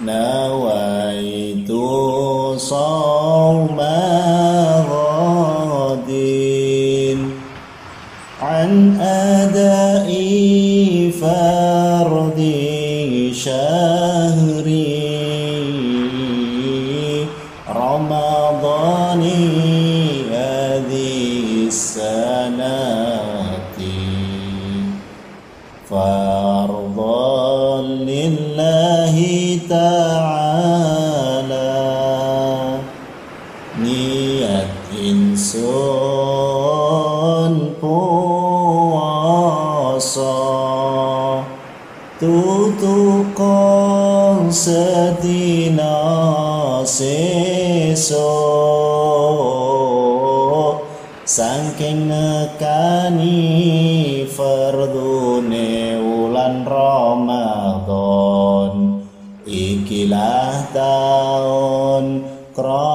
نويت صوم taun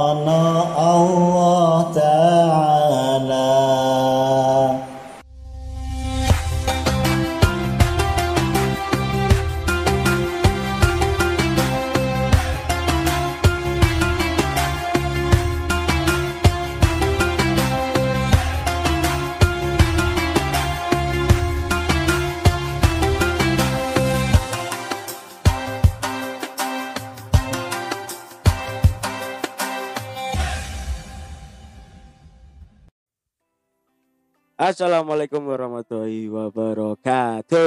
Assalamualaikum warahmatullahi wabarakatuh.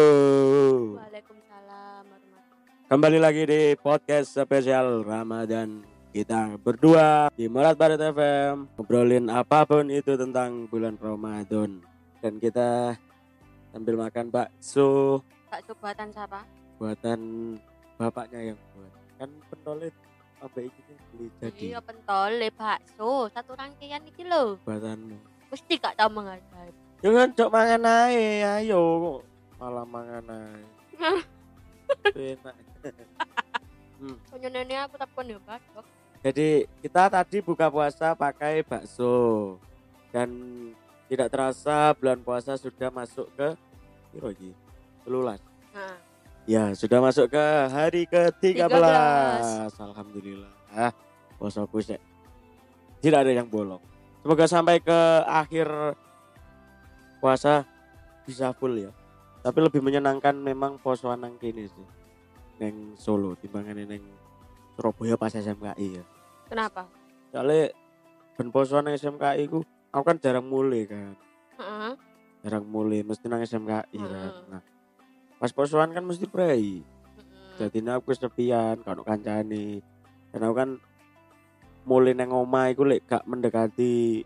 Waalaikumsalam warahmatullahi Kembali lagi di podcast spesial Ramadan kita berdua di Morat Barat FM ngobrolin apa pun itu tentang bulan Ramadan dan kita sambil makan bakso Bakso buatan siapa? buatan bapaknya yang buat kan pentolit apa ini beli jadi Iya pentol le bakso satu rangkaian iki lho. buatanmu Mesti gak tau menghargai. Jangan cok mangan ae ayo kok malah mangan ae enak Punya nenek aku tak yo bakso. Jadi kita tadi buka puasa pakai bakso dan tidak terasa bulan puasa sudah masuk ke piro iki? Telulas. Nah, Ya, sudah masuk ke hari ke-13. 13. Alhamdulillah. Ah, puasaku tidak ada yang bolong. Semoga sampai ke akhir puasa bisa full ya. Tapi lebih menyenangkan memang posoan nang kene sih. Neng Solo timbangan neng Surabaya pas SMKI ya. kenapa? soalnya ben posoan nang SMKI ku aku kan jarang mulai kan Heeh. jarang mulai mesti nang SMKI kan Mm. nah pas posoan kan mesti prei Heeh. jadi aku sepian kalau kancane dan aku kan mulai nang omah iku lek gak mendekati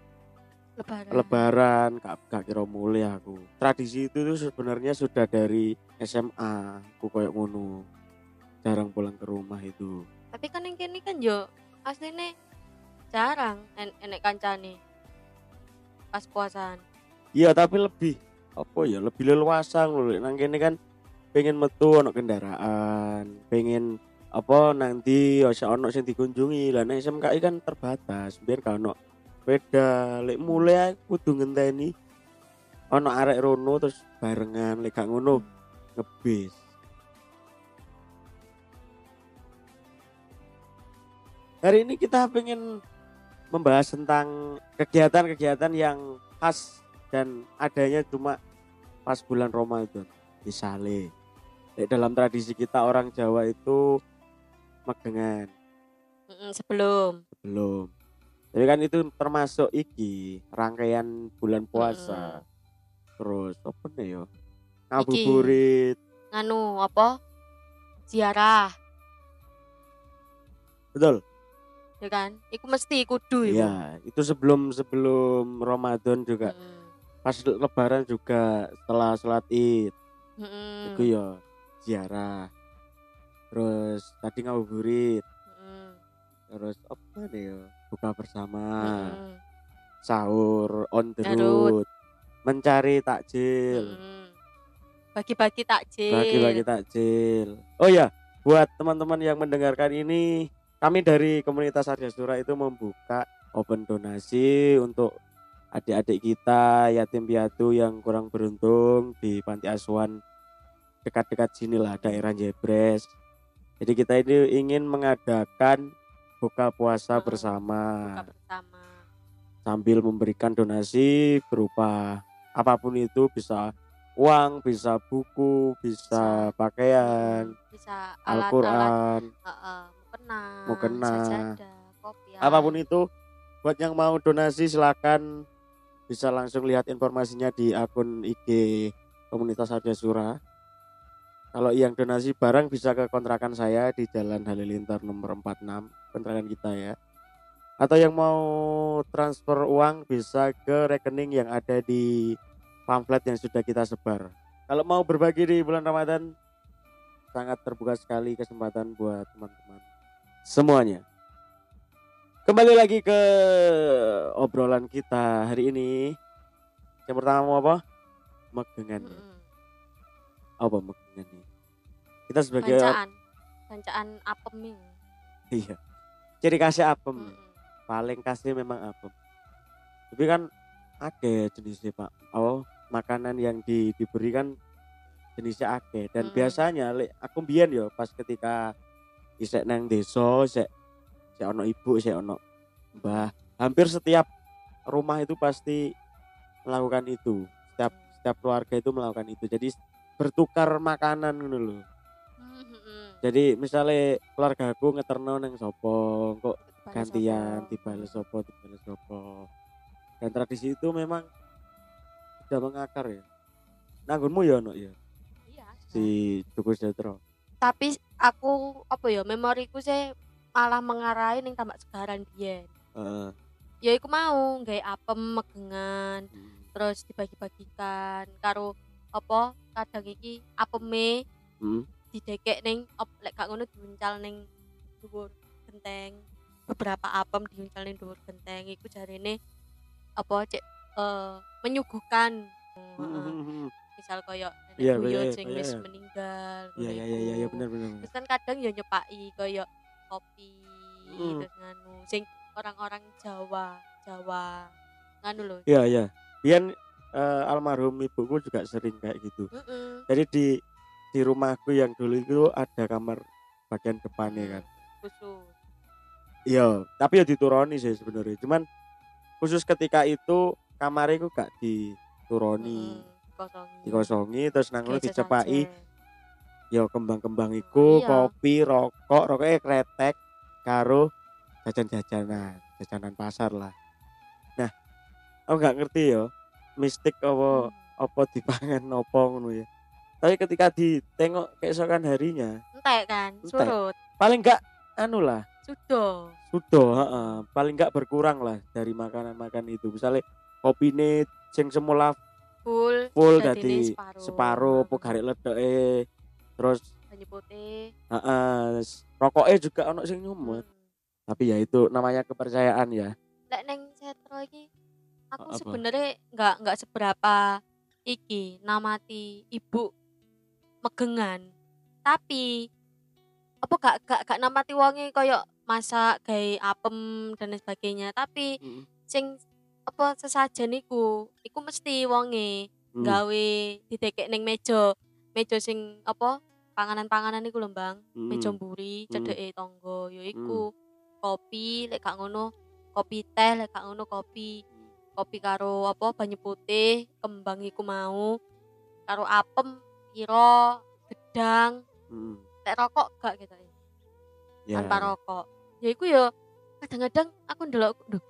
Lebaran. lebaran gak gak kira mulai aku. Tradisi itu tuh sebenarnya sudah dari SMA aku koyok ngono. Jarang pulang ke rumah itu. Tapi kan yang kini kan yo aslinya jarang en enek kancane. Pas puasaan. Iya tapi lebih apa ya lebih leluasa loh nang kene kan pengen metu ono kendaraan pengen apa nanti ose ono sing dikunjungi. Lah nang SMKI kan terbatas biar gak ono sepeda lek mulai aku kudu ngenteni ono arek rono terus barengan lek gak ngono ngebis. Hari ini kita pengen membahas tentang kegiatan-kegiatan yang khas dan adanya cuma pas bulan Ramadan misalnya Lek dalam tradisi kita orang Jawa itu megengan. Heeh, sebelum. Tapi kan itu termasuk iki rangkaian bulan puasa terus apa nih yo ngabuburit Nganu apa? Ziarah, betul ya kan? Iku mesti kudu iku. iya itu sebelum sebelum Ramadan juga Heeh. pas lebaran juga setelah sholat id Heeh. itu ya ziarah terus tadi ngabuburit Heeh. terus apa nih ya buka bersama Heeh. sahur on the Garut. road mencari takjil Heeh. Bagi-bagi takjil. bagi-bagi takjil oh ya buat teman-teman yang mendengarkan ini kami dari komunitas Arya Sura itu membuka open donasi untuk adik-adik kita yatim piatu yang kurang beruntung di panti asuhan dekat-dekat sini lah daerah Jebres Jadi kita ini ingin mengadakan buka puasa Heeh. bersama. buka bersama. Sambil memberikan donasi berupa apa pun itu bisa uang, bisa buku, bisa pakaian, bisa Al-Qur'an, heeh, mukena Mukena. sajadah apa pun itu buat yang mau donasi silakan. Bisa langsung lihat informasinya di akun IG komunitas Arya Sura kalau yang donasi barang bisa ke kontrakan saya di Jalan Halilintar nomor 46 kontrakan kita ya atau yang mau transfer uang bisa ke rekening yang ada di pamflet yang sudah kita sebar kalau mau berbagi di bulan Ramadan sangat terbuka sekali kesempatan buat teman-teman semuanya Kembali lagi ke obrolan kita hari ini. Yang pertama mau apa? Megengan. Apa megengan? Kita sebagai bancaan bancaan apem ini iya. Ciri khasnya apem. Mm-mm. Paling khasnya memang apem. Tapi kan ada jenisnya Pak. Oh, makanan yang di, diberikan jenisnya akeh dan Mm. biasanya aku mbiyen yo pas ketika isek nang desa isek isek ono ibu isek ono mbah hampir setiap rumah itu pasti melakukan itu setiap setiap keluarga itu melakukan itu jadi bertukar makanan Mm-mm. Jadi misalnya keluarga aku ngeterno nang sopo kok gantian dibales sopo dibales sopo. Dan tradisi itu memang sudah mengakar ya. Nanggunmu ya ono ya? Iya si Tugu Sejahtera. Tapi aku apa ya memoriku sih malah mengarahi ning tambak segaran biyen. Heeh. ya iku mau gawe apem megengan Hmm. terus dibagi-bagikan karo apa kadang iki apeme. Hmm. Didekek ning op lek gak ngono diuncal ning dhuwur genteng beberapa apem diuncal ning dhuwur genteng iku jarene apa cek eh, menyuguhkan Heeh. Hmm. misal koyo nenek buyut iya, sing iya. wis meninggal Iya iya iya iya benar. benar. terus kan kadang ya nyepaki koyo kopi Hmm. terus nganu sing orang-orang Jawa Jawa nganu loh Iya iya. Biyen eh, almarhum ibuku juga sering kayak gitu. Heeh. Jadi di di rumahku yang dulu itu ada kamar bagian depannya kan. khusus Iya, tapi ya dituruni sih sebenarnya. Cuman khusus ketika itu kamar itu gak dituroni, Heeh, dikosongi dikosongi terus nang ngono Kayak dicepaki sesajen. ya kembang-kembang iku, Iya. kopi, rokok, rokoknya kretek karo jajan-jajanan, jajanan pasar lah. Nah, aku nggak ngerti ya, mistik apa Hmm. apa dipangan apa ngono ya. Tapi ketika ditengok keesokan harinya, entek kan Entek. surut paling enggak anu lah, sudah sudah, heeh, paling enggak berkurang lah dari makanan-makan itu. Misalnya kopi nih sing semula full full dadi separuh apa garek ledoke. Terus banyu putih heeh, rokoknya juga ono sing nyumut. Hmm. Tapi ya itu namanya kepercayaan ya. lek neng setro iki aku sebenarnya nggak nggak seberapa iki namati ibu megengan tapi apa gak gak gak namati wonge koyo masak gawe apem dan lain sebagainya tapi Mm. sing apa sesajen iku iku mesti wonge Hmm. gawe didekek ning meja meja sing apa panganan-panganan iku lho Bang Mm. meja mburi Hmm. cedeke tangga ya iku kopi lek gak ngono kopi teh lek gak ngono kopi kopi karo apa banyu putih kembang iku mau karo apem piro gedang Mm. lek rokok gak gitu ya Ya. tanpa rokok ya iku ya kadang-kadang aku ndelok duh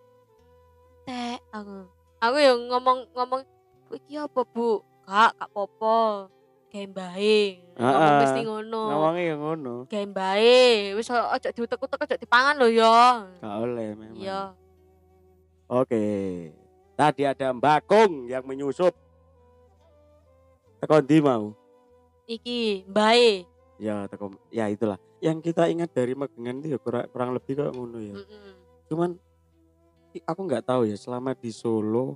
teh aku aku ya ngomong ngomong "Bu, iki apa bu kak kak popo gawe mbae ngomong mesti ngono Ngomongnya ya ngono. gawe mbae wis ojo diutek-utek ojo dipangan lho ya Gak oleh memang. iya Oke. Tadi ada Mbakung yang menyusup. Teko ndi mau? Iki mbae Ya teko ya itulah. Yang kita ingat dari Megengan itu ya kurang, kurang lebih kok ngono ya. Mm-mm. Cuman i- aku nggak tahu ya selama di Solo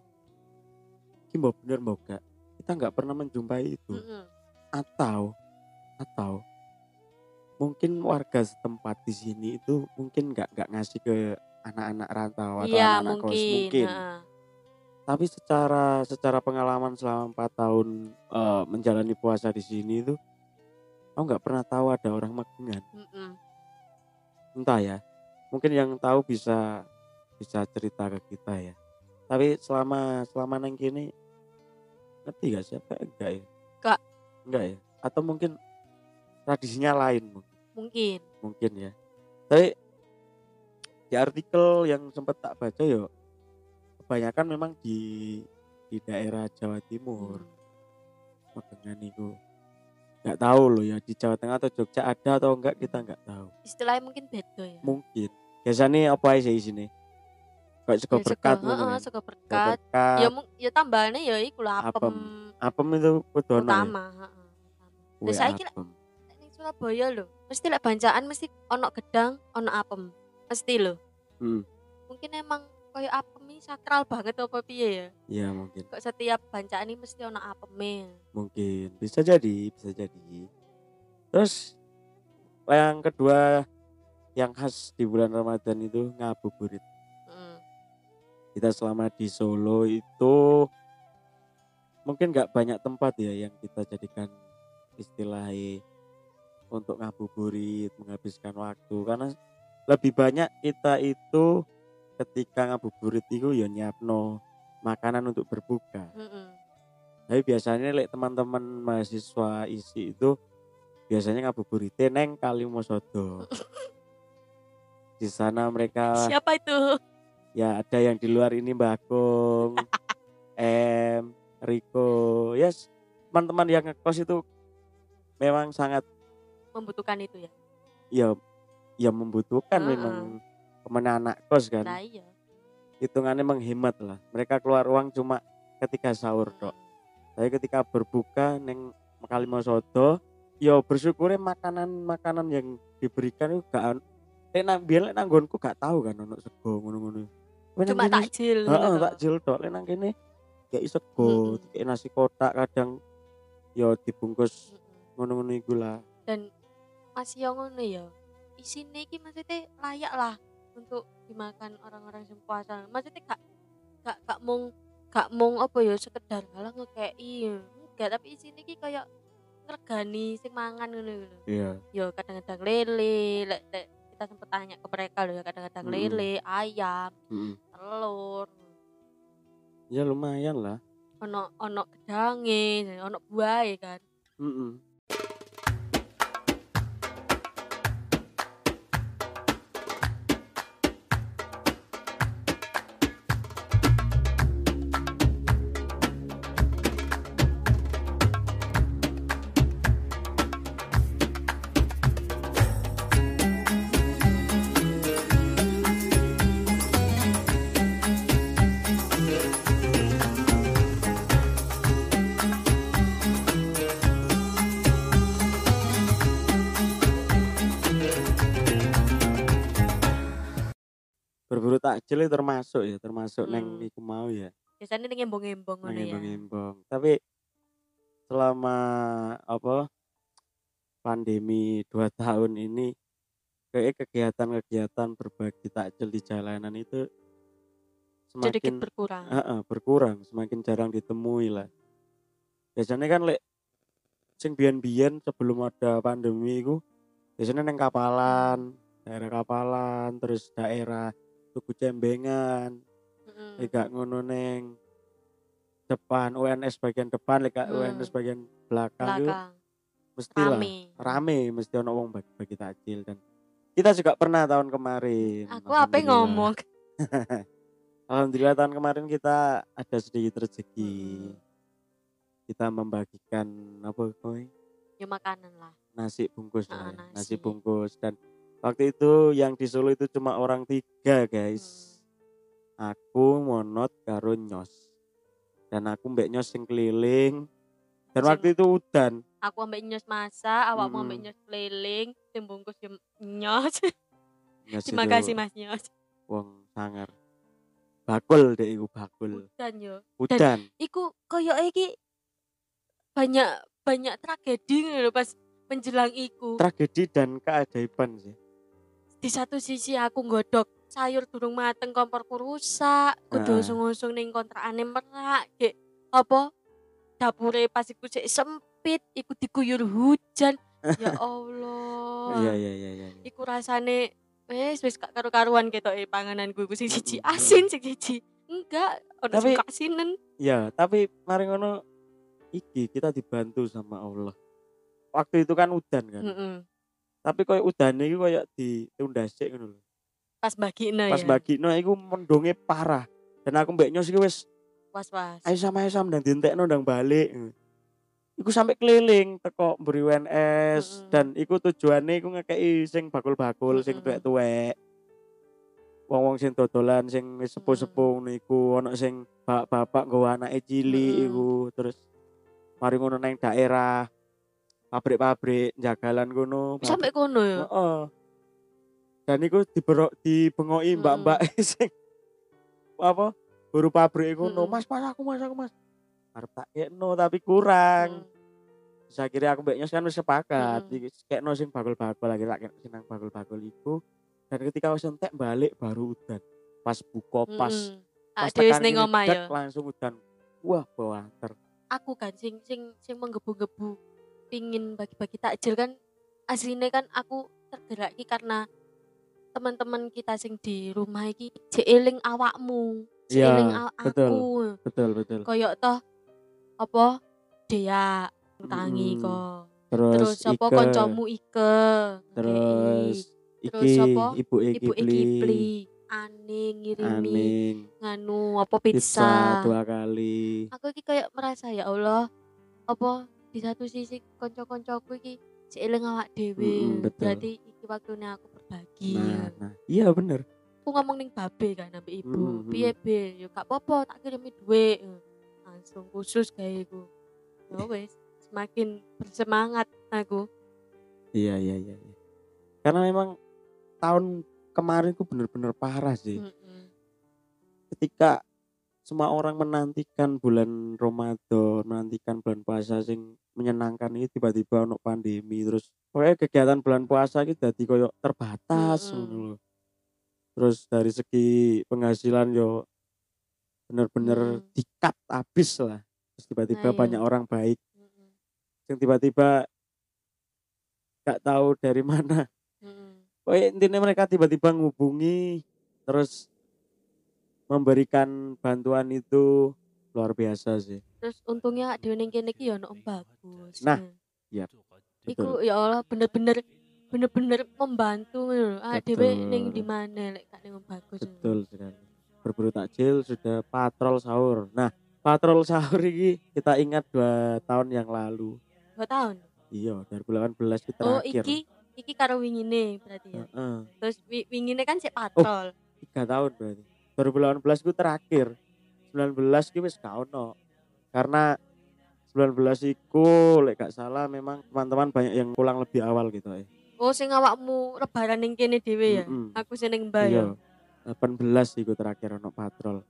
iki mbok bener mbok gak kita nggak pernah menjumpai itu Mm-mm. atau atau mungkin warga setempat di sini itu mungkin nggak nggak ngasih ke anak-anak rantau atau iya anak-anak kos mungkin mungkin heeh. Tapi secara secara pengalaman selama empat tahun eh, menjalani puasa di sini itu aku nggak pernah tahu ada orang Magetan Mm-mm. entah ya mungkin yang tahu bisa bisa cerita ke kita ya. Tapi selama selama nang kini ngerti gak siapa enggak ya? Nggak. enggak ya? Atau mungkin tradisinya lain mungkin? Mungkin. Mungkin ya. Tapi di artikel yang sempat tak baca yo kebanyakan memang di di daerah Jawa Timur. Magetan itu nggak tahu loh ya di Jawa Tengah atau Jogja ada atau enggak kita nggak tahu. Istilahnya mungkin beda ya? Mungkin. Biasanya apa di sini? Kayak sego Ya, berkat ngono heeh, kan. sego berkat. Ya mung- ya tambahannya ya iku lah apem, Apem. itu kudu ono ya? Utama heeh. Lah, saiki lek- apem. Ning Surabaya lho mesti lek bancaan mesti ono gedang ono apem. Mesti lho. Hmm, mungkin emang koyo apem ini sakral banget apa piye ya? Ya mungkin. Kok setiap bancaan ini mesti ono apemnya mungkin. Bisa jadi bisa jadi. Terus yang kedua yang khas di bulan Ramadan itu ngabuburit. Heeh. kita selama di Solo itu mungkin nggak banyak tempat ya yang kita jadikan istilahnya untuk ngabuburit menghabiskan waktu. Karena lebih banyak kita itu ketika ngabuburit itu ya nyiapno makanan untuk berbuka. Heeh. tapi biasanya lek teman-teman mahasiswa isi itu biasanya ngabuburit neng Kalimosodo di sana mereka siapa itu? Ya ada yang di luar ini Mbak Agung, M, Riko, yes teman-teman yang ngekos itu memang sangat membutuhkan itu ya? Ya ya membutuhkan Heeh. memang ke mana anak kos kan. Nah iya. Hitungannya menghemat lah. Mereka keluar uang cuma ketika sahur tok tapi ketika berbuka neng Kalimosodo ya bersyukurnya makanan makanan yang diberikan itu gak Lek nang biyen lek nanggonku gak tahu kan ono sego ngono-ngono. Nang cuma takjil Heeh, takjil tok. Lek nang kene kayak sego, Mm-mm. kayak nasi kotak kadang yo dibungkus Heeh. ngono-ngono iku lah. dan masih yang ngono ya. Isine iki maksudnya layak lah untuk dimakan orang-orang yang puasa maksudnya gak gak gak mung gak mung apa ya sekedar halah ngekei enggak tapi isine iki kayak ngregani sing mangan ngono lho Iya. yo kadang-kadang lele lek lek kita sempat tanya ke mereka loh ya kadang-kadang Mm-mm. lele ayam Heeh. telur Ya lumayan lah. ono ono gedange ono buah kan Heeh. Berburu takjil termasuk ya, termasuk neng Hmm. iku mau ya, biasanya ning embong-embong ngono ya embong-embong. Tapi selama apa pandemi dua tahun ini kayak kegiatan-kegiatan berbagi takjil di jalanan itu sedikit semakin berkurang Heeh, berkurang, semakin jarang ditemui lah. Biasanya kan lek sing biyen-biyen sebelum ada pandemi itu biasanya neng kapalan, daerah kapalan, terus daerah tuku cembengan, lek gak ngono neng depan UNS bagian depan, lek gak Hmm. UNS bagian belakang belakang mesti lah rame mesti ono wong bagi, bagi takjil dan kita juga pernah tahun kemarin. aku apa ngomong Alhamdulillah tahun kemarin kita ada sedikit rezeki. Mm-mm. Kita membagikan apa kowe? ya makanan lah Nasi bungkus Ah, lah. ya. nasi. Nasi bungkus dan waktu itu yang di Solo itu cuma orang tiga guys. Aku monot karo nyos. Dan aku mbek nyos sing keliling. Dan Sing- waktu itu udan. aku ambek nyos masak awak mau ambek Mm-mm. nyos keliling tim bungkus yo nyos Nyos terima kasih mas nyos Wong sangar. Bakul deh iku bakul. dan yo Udan. iku koyo iki banyak banyak tragedi lho pas menjelang iku Tragedi dan keajaiban sih. Di satu sisi aku nggodok sayur durung mateng komporku rusak kudu usung-usung ning kontrakane merak gek apa dapure pas iku sik sempit iku diguyur hujan ya Allah Iya iya iya iya. iya. iku rasane wis wis gak karu-karuan ketok e pangananku iku sing siji asin sing siji enggak ono Tapi- sing kasinen Ya, tapi mari ngono iki kita dibantu sama Allah. Waktu itu kan udan kan. Heeh. Tapi koyo udane iki koyo ditunda sik ngono lho. pas bagino Pas ya bagino iku mendonge parah. Dan aku mbek nyos iki wis was-was ayo sama ayo sama ndang dientekno ndang balik. Iku sampai keliling teko mburi WNS Mm-mm. dan iku tujuannya iku ngekei sing bakul-bakul sing Mm-mm. tuwek-tuwek. Wong-wong sing dodolan sing wis sepuh-sepuh ngono iku ana sing bapak-bapak nggawa anake cilik Mm-mm. iku terus mari ngono nang daerah pabrik-pabrik jagalan kono. sampai kono ya Heeh. Dan iku diberok dibengoki Mm-mm. mbak-mbak sing apa? Buru pabrik kono. Mm-mm. Mas, mas aku mas aku mas. Arep tak kekno tapi kurang. Mm. Terus akhirnya aku mbak Nyos kan wis sepakat. Mm-mm. Iki kekno sing bakul-bakul lagi tak kekno sing nang bakul-bakul iku. Dan ketika wis entek balik baru udan. Pas buka pas Mm-mm. pas tekan ning omah ya langsung udan. Wah, bawater. aku kan sing sing sing menggebu-gebu pingin bagi-bagi takjil kan aslinya kan aku tergerak ki karena teman-teman kita sing di rumah iki jeeling awakmu Iya, jeeling a- betul. aku Betul, betul. koyok toh apa dia tangi Mm-mm. kok Terus, terus apa Ike, koncomu Ike terus Terus iki apa? ibu ibu Kipli, Kipli aning ngirimi Aning, nganu apa pizza pizza, dua kali. aku iki kayak merasa ya Allah apa di satu sisi konco-koncoku iki seiling awak dhewe Mm-mm, betul. berarti iki waktunya aku berbagi Nah, nah, iya bener. aku ngomong ning babe kan ambek ibu Mm-mm, piye be yo gak apa-apa tak kirimi duit langsung khusus kayak iku ya wes semakin bersemangat aku Iya, iya, iya. iya. Karena memang tahun kemarin ku bener-bener parah sih. Mm-mm. Ketika semua orang menantikan bulan Ramadan, menantikan bulan puasa sing menyenangkan ini tiba-tiba ono pandemi terus pokoknya kegiatan bulan puasa itu jadi koyo terbatas ngono lho. Terus dari segi penghasilan yo bener-bener Mm. di-cut habis lah. Terus tiba-tiba Nah, iya. banyak orang baik Mm-mm. yang tiba-tiba gak tahu dari mana Mm-mm. Pokoknya intinya mereka tiba-tiba ngubungi terus memberikan bantuan itu luar biasa sih. terus untungnya dhewe ning kene iki ya ono bagus Nah, iya. Iku ya Allah bener-bener bener-bener membantu ngono. Ah dhewe ning di mana lek gak ning Om bagus. Betul sekali. Berburu takjil sudah patrol sahur. Nah, patrol sahur ini kita ingat dua tahun yang lalu. Dua tahun. Iya, 2018 itu Oh terakhir. iki iki karo wingine berarti ya. Heeh, Terus wi- wingine kan sik Oh. patrol. tiga tahun berarti. 2018 itu terakhir. 19 itu wis gak ono. Karena 19 iku lek gak salah memang teman-teman banyak yang pulang lebih awal gitu ya. Oh sing awakmu lebaran ning kene dhewe ya. Mm-mm. Aku sing ning Iya. ya. 18 iku terakhir ono patrol.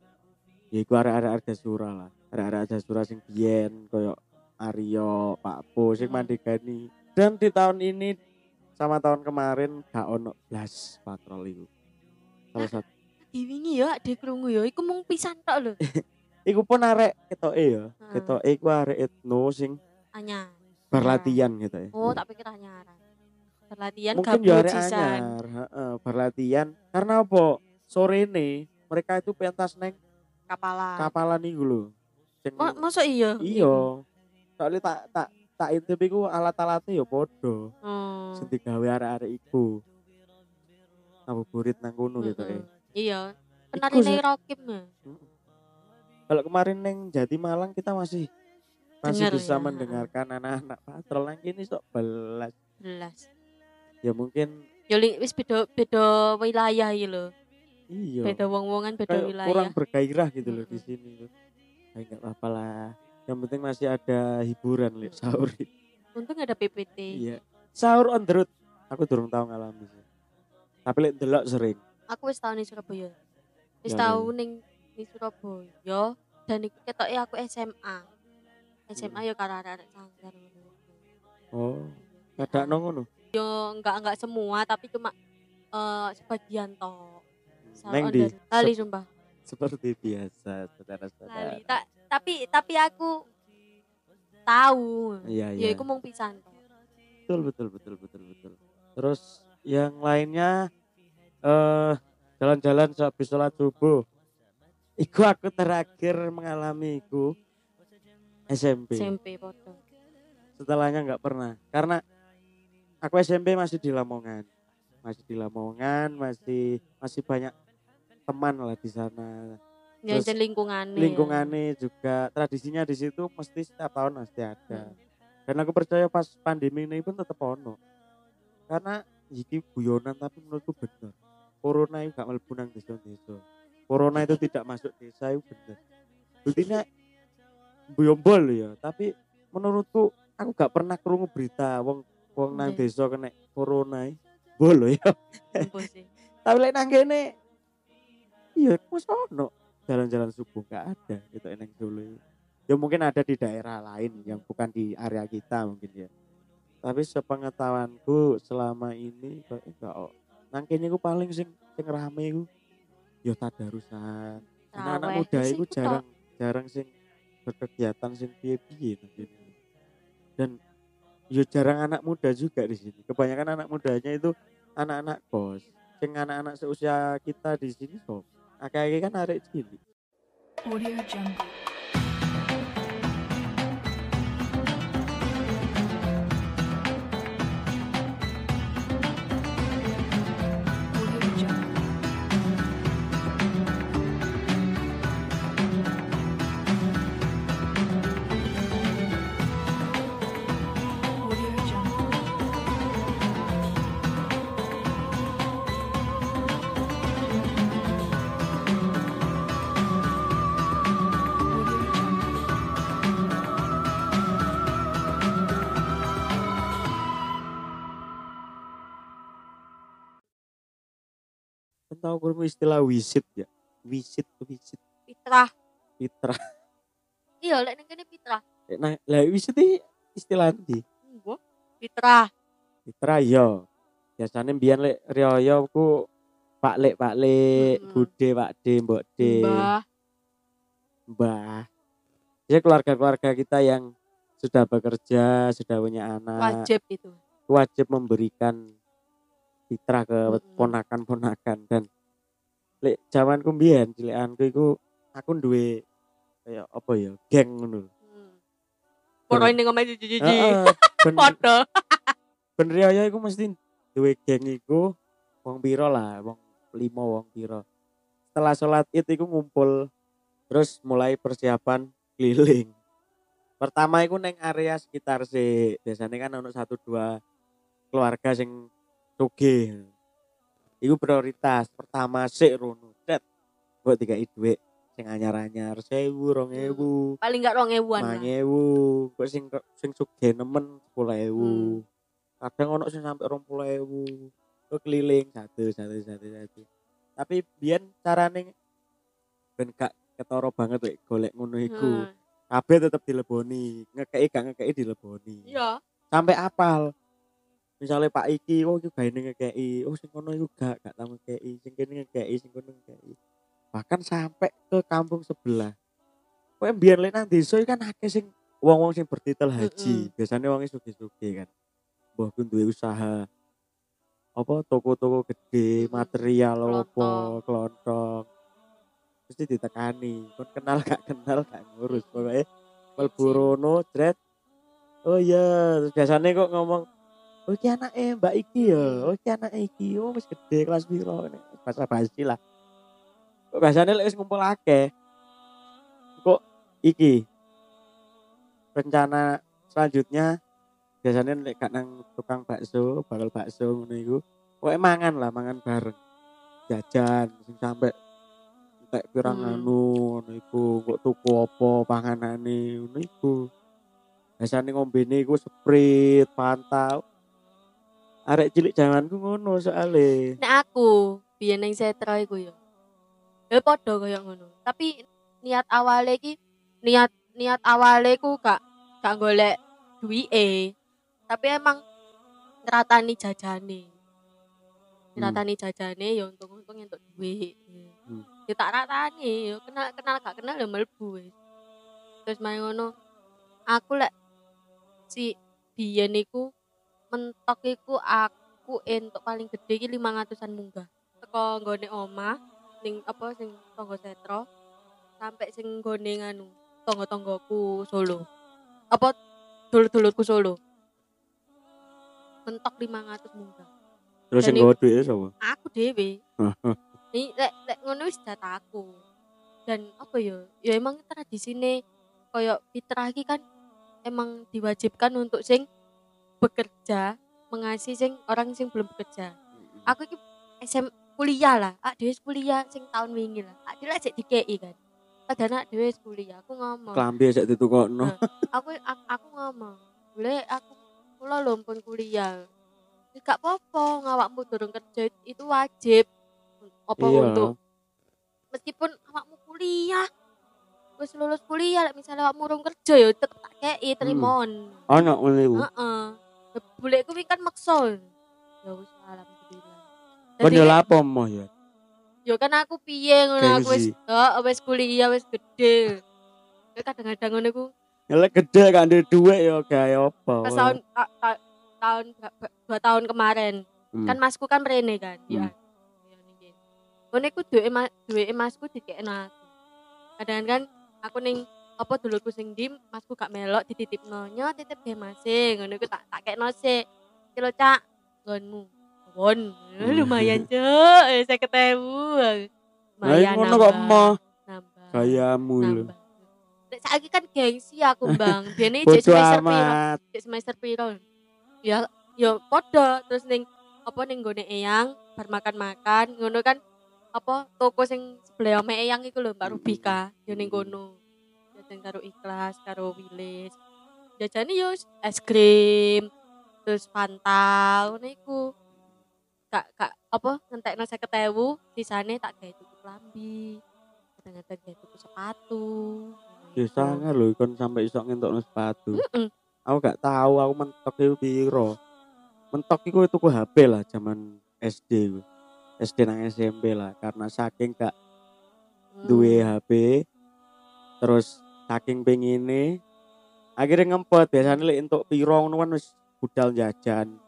Ya iku arek-arek Arjasura lah. Arek-arek Arjasura sing biyen koyo Aryo, Pak Po sing Hmm. mandegani. Dan di tahun ini sama tahun kemarin gak ono blas patrol iku. Salah satu Di wingi ya ade krungu ya iku mung pisan tok lho. iku pun arek ketoke ya. Heeh. Ketoke iku arek etno sing Anyar. berlatihan gitu ya. Oh tak pikir anyaran. Berlatihan Mungkin ya arek anyar, heeh, berlatihan. Karena apa? Sore ini mereka itu pentas neng Kapalan. kapalan iku lho. Sing Oh, masa iya? Iya. Soalnya tak tak tak intip iku alat-alatnya ya podo. Oh. Sing digawe arek-arek iku. Ngabuburit nang kono gitu Mm-mm. eh. Iya. Iku Penarine sih. Rokim ya. Kalau kemarin neng Jati Malang kita masih masih Dengar bisa ya, mendengarkan anak-anak patrol nang kini sok belas. Belas. Ya mungkin Yo li- wis beda beda wilayah iki lho. iya. Beda wong-wongan beda Kayak wilayah. kurang bergairah gitu loh di sini. Kayak nggak apa-apa lah. Yang penting masih ada hiburan lek sahur. Untung ada PPT. Iya. Sahur on the road. Aku durung tahu ngalami sih. Tapi lek delok sering. Aku wis tau ning Surabaya. Wis Ya, tau ya. ning ning Surabaya dan iku ketoke aku SMA. SMA Hmm. yo karo arek sanggar ngono. Oh, ada ngono. Yo enggak enggak semua tapi cuma eh sebagian toh. Neng di Lali sumpah. seperti biasa, saudara-saudara. Ta- tapi tapi aku tahu. Iya, Ya iya. iku mung pisan toh. betul betul betul betul betul terus yang lainnya eh jalan-jalan sehabis sholat subuh Iku aku terakhir mengalami iku SMP. SMP foto. Setelahnya nggak pernah. Karena aku SMP masih di Lamongan. Masih di Lamongan, masih masih banyak teman lah di sana. Ya Terus jen lingkungannya. Lingkungannya juga tradisinya di situ mesti setiap tahun pasti ada. Hmm. Dan aku percaya pas pandemi ini pun tetap ono. Karena iki guyonan tapi menurutku bener. Corona itu gak mlebu nang desa-desa. Corona itu tidak masuk desa itu bener. Buktinya buyombol ya, tapi menurutku aku gak pernah krungu berita wong wong nang desa kena corona iki. Bolo ya. Tapi lek nang kene iya mos ono jalan-jalan subuh gak ada gitu nang Solo. ini. Ya mungkin ada di daerah lain yang bukan di area kita mungkin ya. Tapi sepengetahuanku selama ini kok enggak. Nang kene ku paling sing sing rame iku ya tadarusan. Anak-anak muda itu iku jarang jarang sing berkegiatan sing piye-piye nang kene. Dan ya jarang anak muda juga di sini. Kebanyakan anak mudanya itu anak-anak kos. Sing anak-anak seusia kita di sini so. Akeh kan arek cilik. Audio Jungle. Tahu kurang istilah wisit ya. Wisit wisit Fitrah. fitra. Iya, lek kene fitrah. Nah, lah wisit iki istilah ndi? Mbok. Fitrah. Fitra yo. Biasanya mbiyen lek riyo ku Pak Lek, Pak Lek, Mm-mm. Bude, Pak De, Mbok De, Mbah. Mbah. Ya keluarga-keluarga kita yang sudah bekerja, sudah punya anak, Wajib itu. wajib memberikan fitrah ke ponakan-ponakan dan lek zamanku mbiyen cilikanku iku aku duwe kayak apa ya, geng ngono. Hmm. Poro ini ngomong jiji-jiji. Heeh. Ben riyo iku mesti duwe geng iku wong piro lah, wong lima wong piro. Setelah sholat id iku ngumpul terus mulai persiapan keliling. Pertama iku neng area sekitar si biasanya kan ono satu dua keluarga sing sugih. Iku prioritas pertama sik rono. Cet. Mbok dikai dhuwit sing anyar-anyar 1000, 2000, Paling gak rong ewan lah. mangewu. Kok sing sing sugih nemen 10000. Hmm. Kadang ono sing sampai 20000. Kok keliling satu satu satu satu. Tapi biyen carane ben gak ketara banget wek golek ngono iku. Hmm. kabeh tetep dileboni ngekei gak ngekei dileboni Iya. sampai apal misalnya Pak Iki oh iki gaene ngekei oh sing kono iku gak gak tau ngekei sing kene ngekei sing kono ngekei bahkan sampai ke kampung sebelah. Kowe biar lek nang desa kan akeh sing wong-wong sing bertitel haji. Biasanya wong sugih-sugih kan. Mbah ku duwe usaha apa toko-toko gede Mm-mm. material apa Kelontong. mesti ditekani. Kon kenal gak kenal gak ngurus. Pokoknya mlebu rono jret. Oh iya terus biasanya kok ngomong oh iki anake mbak iki ya iki anake iki. Oh wis gede kelas piro bahasa basi lah. Lek wis ngumpul akeh? Kok iki? Rencana selanjutnya biasanya lek gak nang tukang bakso bakal bakso ngono iku kok mangan lah mangan bareng. Jajan sing sampai entek pirang Hmm. anu ngono iku kok tuku apa panganane ngono iku. Biasanya ngombene iku sprit fanta arek cilik zamanku ngono soalnya Nek aku biyen ning setra iku ya. Ya padha kaya ngono. Tapi niat awale iki niat niat awale ku gak gak golek duwike. Tapi emang ngeratani jajane. Ngeratani jajane ya untung-untung entuk duit. Hmm. Ya tak ratani, ya kenal kenal gak kenal ya mlebu wis. Terus main ngono. Aku lek si biyen iku mentok iku aku entuk paling gede iki 500-an munggah. Teko nggone omah ning apa sing tangga setro sampai sing nggone nganu tangga-tanggaku Solo. Apa dulur-dulurku Solo. Mentok 500 munggah. Terus sing nggawa duit sapa? Aku dhewe. Ini lek lek ngono wis dataku. Dan apa ya? Ya emang tradisine koyo fitrah iki kan emang diwajibkan untuk sing bekerja mengasihi sing orang sing belum bekerja. Aku iki SM kuliah lah, ak dhewe kuliah sing tahun wingi lah. Ak dhewe lek dikei kan. Padahal ak dhewe kuliah, aku ngomong. Klambi sak ditukokno. Nah. aku aku, aku ngomong, "Boleh aku kula lho pun kuliah." Gak apa-apa, ngawakmu durung kerja itu wajib. Apa Iya. untuk meskipun awakmu kuliah wis lulus kuliah misalnya awakmu urung kerja ya tetep tak kei trimon. Ana ngono iku. Heeh. Ya, Bule kuwi kan maksa. Ya wis alhamdulillah. Kon Jadi, yo lapo mo ya. yo kan aku piye ngono aku wis wis kuliah wis gede. Ya kadang-kadang ngono Ya lek gede gak ndek duit yo gawe apa. pas tahun ta- ta- tahun dua tahun kemarin Hmm. kan masku kan mrene kan ya ya ngono iku duwe duwe masku dikekno aku kadang kan aku ning apa dulurku sing di masku gak melok dititipno. Nyo titip ge mase ngono iku tak tak kekno sik. Kilo cak. Nggonmu. Won Hmm. lumayan cuk. Eh, saya ketemu iku ngono kok mo? Nambah. Gayamu lho. Nek saiki kan gengsi aku bang. Biyen iki semester piro? cek semester piro? Ya ya podo terus ning apa ning gone eyang bar makan-makan. Ngono kan apa toko sing sebelah ome eyang iku lho Mbak Rubika. Ya ning kono jajan karo ikhlas karo wilis jajane yo es krim terus Fanta ngono iku gak gak apa ngentekno 50.000 sisane tak gawe tuku klambi kadang-kadang gawe tuku sepatu ngono Ya lho kon sampai iso ngentokno sepatu. Mm-mm. Aku gak tahu aku mentok iku piro. Mentok iku tuku HP lah zaman SD ku. SD nang SMP lah karena saking gak Hmm. duwe HP terus saking pengine akhirnya ngempet. Biasanya lek entuk piro ngono kan wis budal jajan.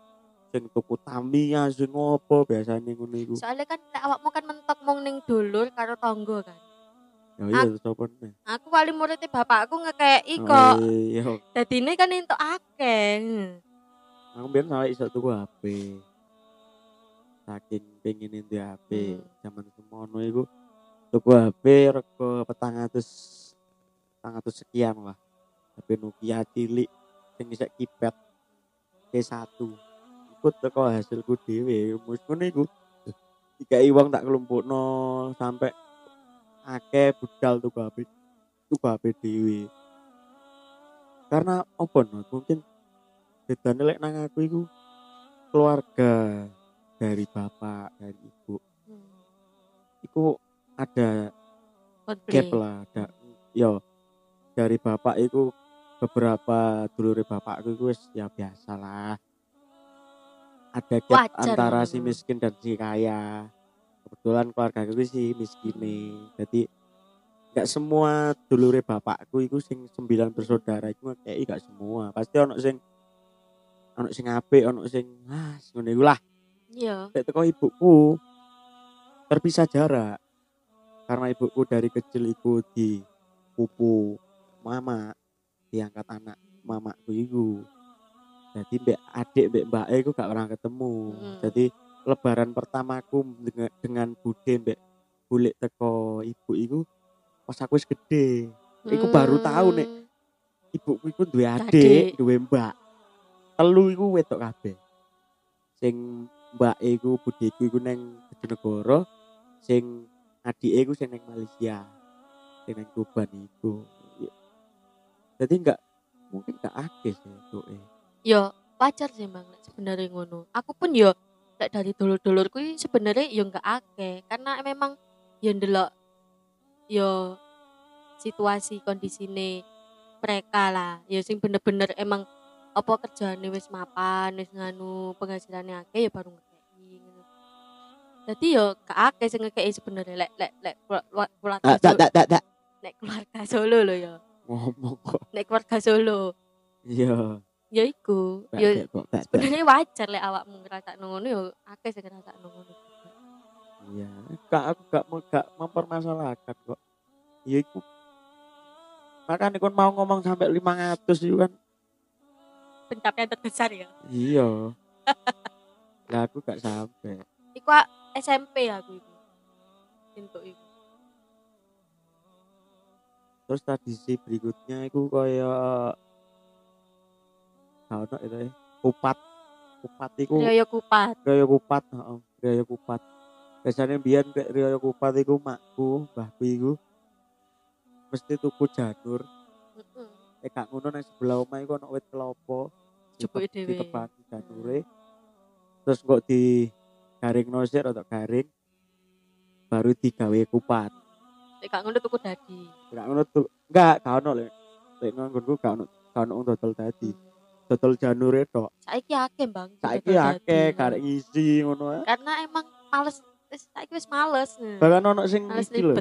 Sing tuku Tamiya sing opo biasanya ngono iku. Soalnya kan lek awakmu kan mentok mong ning dulur karo tonggo kan. Ya iya nih aku wali muridnya bapakku ngekei kok. Oh, iya. Jadi ini kan entuk akeh. Aku biar sampai iso tuku HP saking pengen itu HP Hmm. zaman semono iku tuku HP rego petang atus petang atus sekian lah HP Nokia cilik sing isek keypad T1 ikut teko hasilku dhewe. Mus ngono iku. Dikai wong tak kelompokno sampai akeh budal tuku HP tuku HP dhewe. Karena apa no? Mungkin bedane lek nang aku iku keluarga dari bapak dari ibu. Hmm, iku ada konflik. gap lah ada yo dari bapak itu beberapa dulure bapakku itu wis ya biasa lah ada gap Wajar antara si itu. miskin dan si kaya. Kebetulan keluarga aku si miskin nih jadi nggak semua dulure bapakku itu sing sembilan bersaudara itu kayak gak semua. Pasti ono sing ono sing apik ono sing ah ngono iku lah. Iya. Teko ibuku terpisah jarak. Karena ibuku dari kecil iku di pupu mama diangkat anak mamaku iku jadi mbak adik mbak mbak iku gak pernah ketemu Hmm. jadi lebaran pertamaku dengan, dengan bude mbak bulik teko ibu iku pas aku gede Iku baru tahu, Nek. Hmm, ibuku iku duwe Adik. adik, duwe mbak. Telu iku wedok kabeh. Sing mbak iku budeku iku neng Bojonegoro, sing adike iku sing neng Malaysia. Sing neng Tuban iku. Ya. Jadi enggak mungkin enggak akeh sih itu eh. yo wajar sih bang sebenarnya ngono aku pun yo lek dari dulur-dulurku sebenarnya yo nggak akeh karena memang yo ndelok yo situasi kondisine mereka lah yo sing bener-bener emang apa kerjaane wis mapan wis nganu penghasilannya akeh ya baru ngono jadi yo akeh sing ngekei sebenarnya lek lek lek keluar- keluarga Ah, tak tak tak tak lek keluarga Solo lo yo ngomong kok. nek keluarga Solo Iya. Ya iku. Ya sebenarnya wajar lek awakmu ngrasakno ngono ya akeh sing ngrasakno ngono. Iya, gak aku gak gak mempermasalahkan kok. Iya iku. Makanya kon mau ngomong sampai 500 itu kan. Pencapaian terbesar ya. Iya. Lah aku gak sampai. Iku SMP aku iku. Entuk iku. Terus tradisi berikutnya itu kayak gak ono itu ya. Kupat. Kupat itu Rioyo kupat. Raya kupat, heeh. Raya kupat. Biasanya biyen kayak Raya kupat iku makku, mbahku iku mesti tuku janur. Heeh. Eh gak ngono nang sebelah omah iku ono wit kelapa. Jupuke Ditep- dhewe. Ditebangi janure. Terus kok di garing nosir atau garing baru digawe kupat. Lek gak ngono tuku dadi. Gak ngono tuh. Enggak, gak ono lek. Lek nganggonku gak ono gak ono dodol dadi. Dodol janure tok. Saiki akeh, Bang. Saiki akeh karek ngisi ngono. Karena emang males wis saiki wis males. Bahkan ono sing iki lho.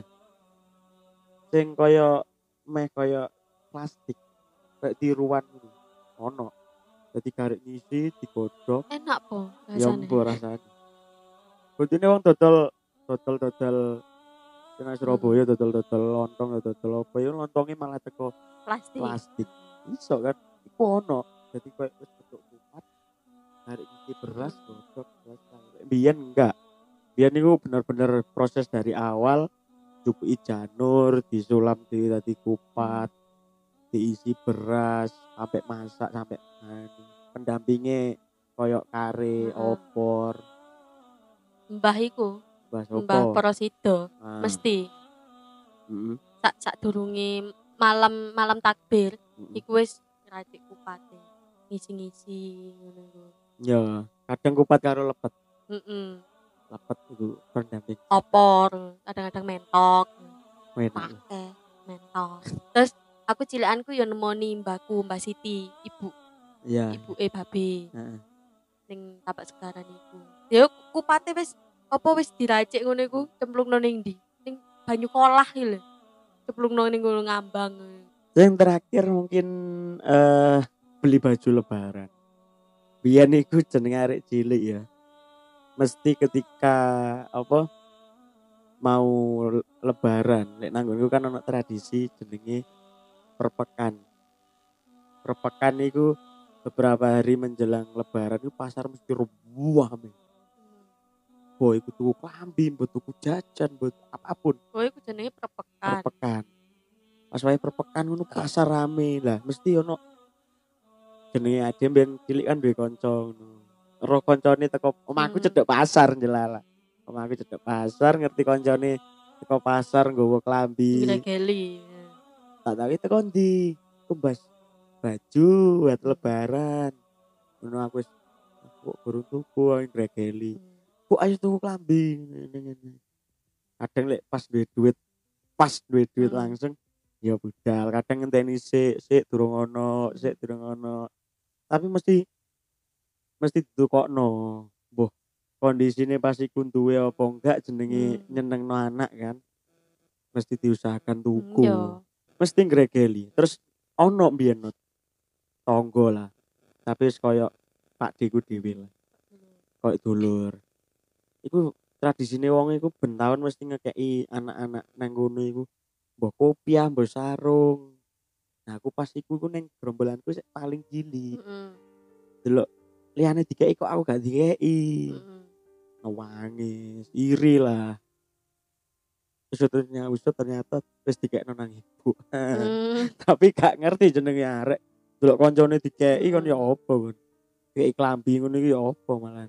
sing kaya meh kaya plastik kayak tiruan gitu ono jadi karek ngisi digodhog Enak po ya rasane. mbok rasane Buktinya wong dodol dodol dodol nang Surabaya dodol dodol lontong ya dodol apa? Ya lontongnya malah teko Plastik. plastik. Iso kan? Iku ono. Jadi kayak wis bentuk kupat karek ngisi beras godhog beras biyen enggak. Biyen niku bener-bener proses dari awal cukup janur disulam di tadi kupat diisi beras sampai masak sampai anu pendampingnya koyok kare opor. Mbah iku, Mbah opor Porosido Ah, mesti mm, sak sak durunge malam malam takbir mm. iku wis ngracik kupate. Ngisi-ngisi ngono iku. ya kadang kupat karo lepet Heeh. lepet itu pendamping Opor, kadang-kadang mentok, enak pake mentok. Terus aku cilekanku yo nemoni mbahku, Mbak Siti, ibu, ya ibu eh babe Heeh. ning tapak segaran iku. Ya kupate wis apa wis diracik ngono iku cemplungno ning ndi? Ning banyu kolah iki lho. Cemplungno ning ngono ngambang. yang terakhir mungkin eh beli baju lebaran biyen iku jenenge arek cilik ya mesti ketika apa mau lebaran lek nanggonku kan ono tradisi jenenge perpekan perpekan iku beberapa hari menjelang lebaran itu pasar mesti rubuh boy iku tuku klambi mbok tuku jajan mbok apa pun. Oh iku jenenge perpekan. perpekan. Pas wae perpekan ngono pasar rame. Lah mesti ono jenenge ade ben cilik kan duwe kanca ngono. Ro kancane teko omahku Hmm. cedek pasar jelala omahku cedek pasar ngerti kancane teko pasar nggawa klambi. Gregeli. tak tahu teko ndi? Kumbas baju buat lebaran. Ngono aku kok burung tuku gregeli bu ayo tuku klambi kadang lek pas duwe duit pas duwe duit Hmm. langsung ya budal. Kadang ngenteni sik sik durung ono sik durung ono. Tapi mesti mesti ditukokno mbuh kondisine pas iku duwe apa enggak jenenge Hmm. nyenengno anak kan mesti diusahakan tuku. Yo. mesti ngregeli. Terus ono mbiyen Nut. tonggo lah. Tapi wis koyo Pak Deku dhewe lah. Koyo dulur iku tradisine wong iku ben taun mesti ngekeki anak-anak nang ngono iku. Mbok kopiah mbok sarung. Nah aku pas iku iku ning gerombolanku sik paling cilik Heeh. delok liyane dikeki kok aku gak dikeki. Heeh. nangis iri lah. Ternyata wis ternyata wis dikekno nang ibu. Hmm. tapi gak ngerti jenenge arek. Delok koncone dikeki kon ya apa kon. Kayak klambi ngono iki ya apa malah.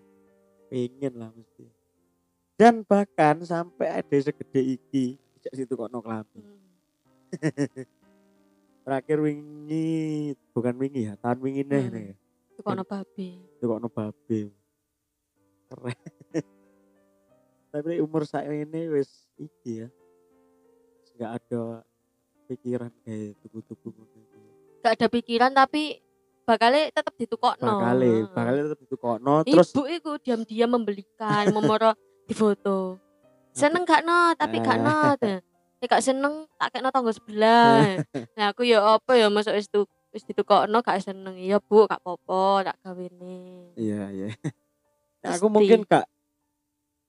Pengen lah mesti dan bahkan sampai ada segede iki sejak situ kok no klambi terakhir wingi bukan wingi ya tahun wingi nih Hmm. nih Iku ono babi. itu kok no babe keren tapi umur saya ini wis iki ya nggak ada pikiran kayak tubuh-tubuh ngono iki. Gak ada pikiran tapi bakalnya tetap ditukokno. bakale Heeh. bakale tetep ditukokno terus Ibu iku diam-diam membelikan, memoro di foto. Seneng gak no, tapi gak no. Ya gak seneng tak kena tangga sebelah. Nah aku ya apa ya masuk wis tu Wis ditukokno gak seneng. Iya, Bu, gak apa-apa, tak gawene. Iya, iya. Nah, aku mungkin gak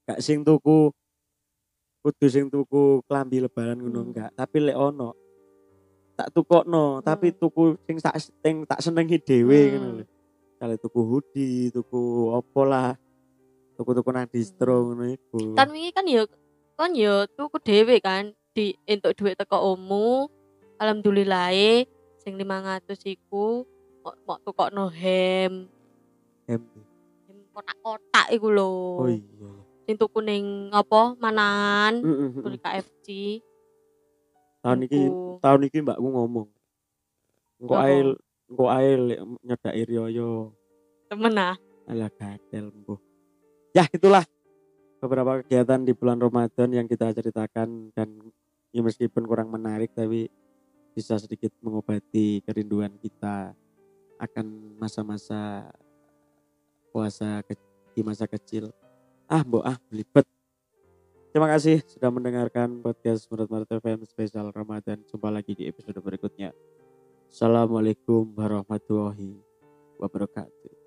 gak sing tuku kudu sing tuku klambi lebaran ngono Hmm. enggak, tapi lek ono tak tukokno, tapi Hmm. tuku sing tak sing tak senengi dhewe Hmm. ngono lho. Kali tuku hoodie, tuku opo lah. Tuku-tuku nang distro Hmm. ngono iku. Kan wingi kan ya kan ya tuku dhewe kan di entuk duit teko omu. Alhamdulillah sing 500 iku mau, mau tukokno hem. Em. Hem kotak-kotak iku lho. Oh iya. Sing tuku ning apa? Manan. Heeh, Tuku di KFC. Tahun iki tahun iki mbakku ngomong. Engko ae engko ae nyedaki riyo Temen ah. Alah gatel mbuh. Ya itulah beberapa kegiatan di bulan Ramadan yang kita ceritakan dan ya meskipun kurang menarik tapi bisa sedikit mengobati kerinduan kita akan masa-masa puasa ke- di masa kecil. Ah, mbok ah belibet. Terima kasih sudah mendengarkan podcast Menurut Maret FM spesial Ramadan. Jumpa lagi di episode berikutnya. Assalamualaikum warahmatullahi wabarakatuh.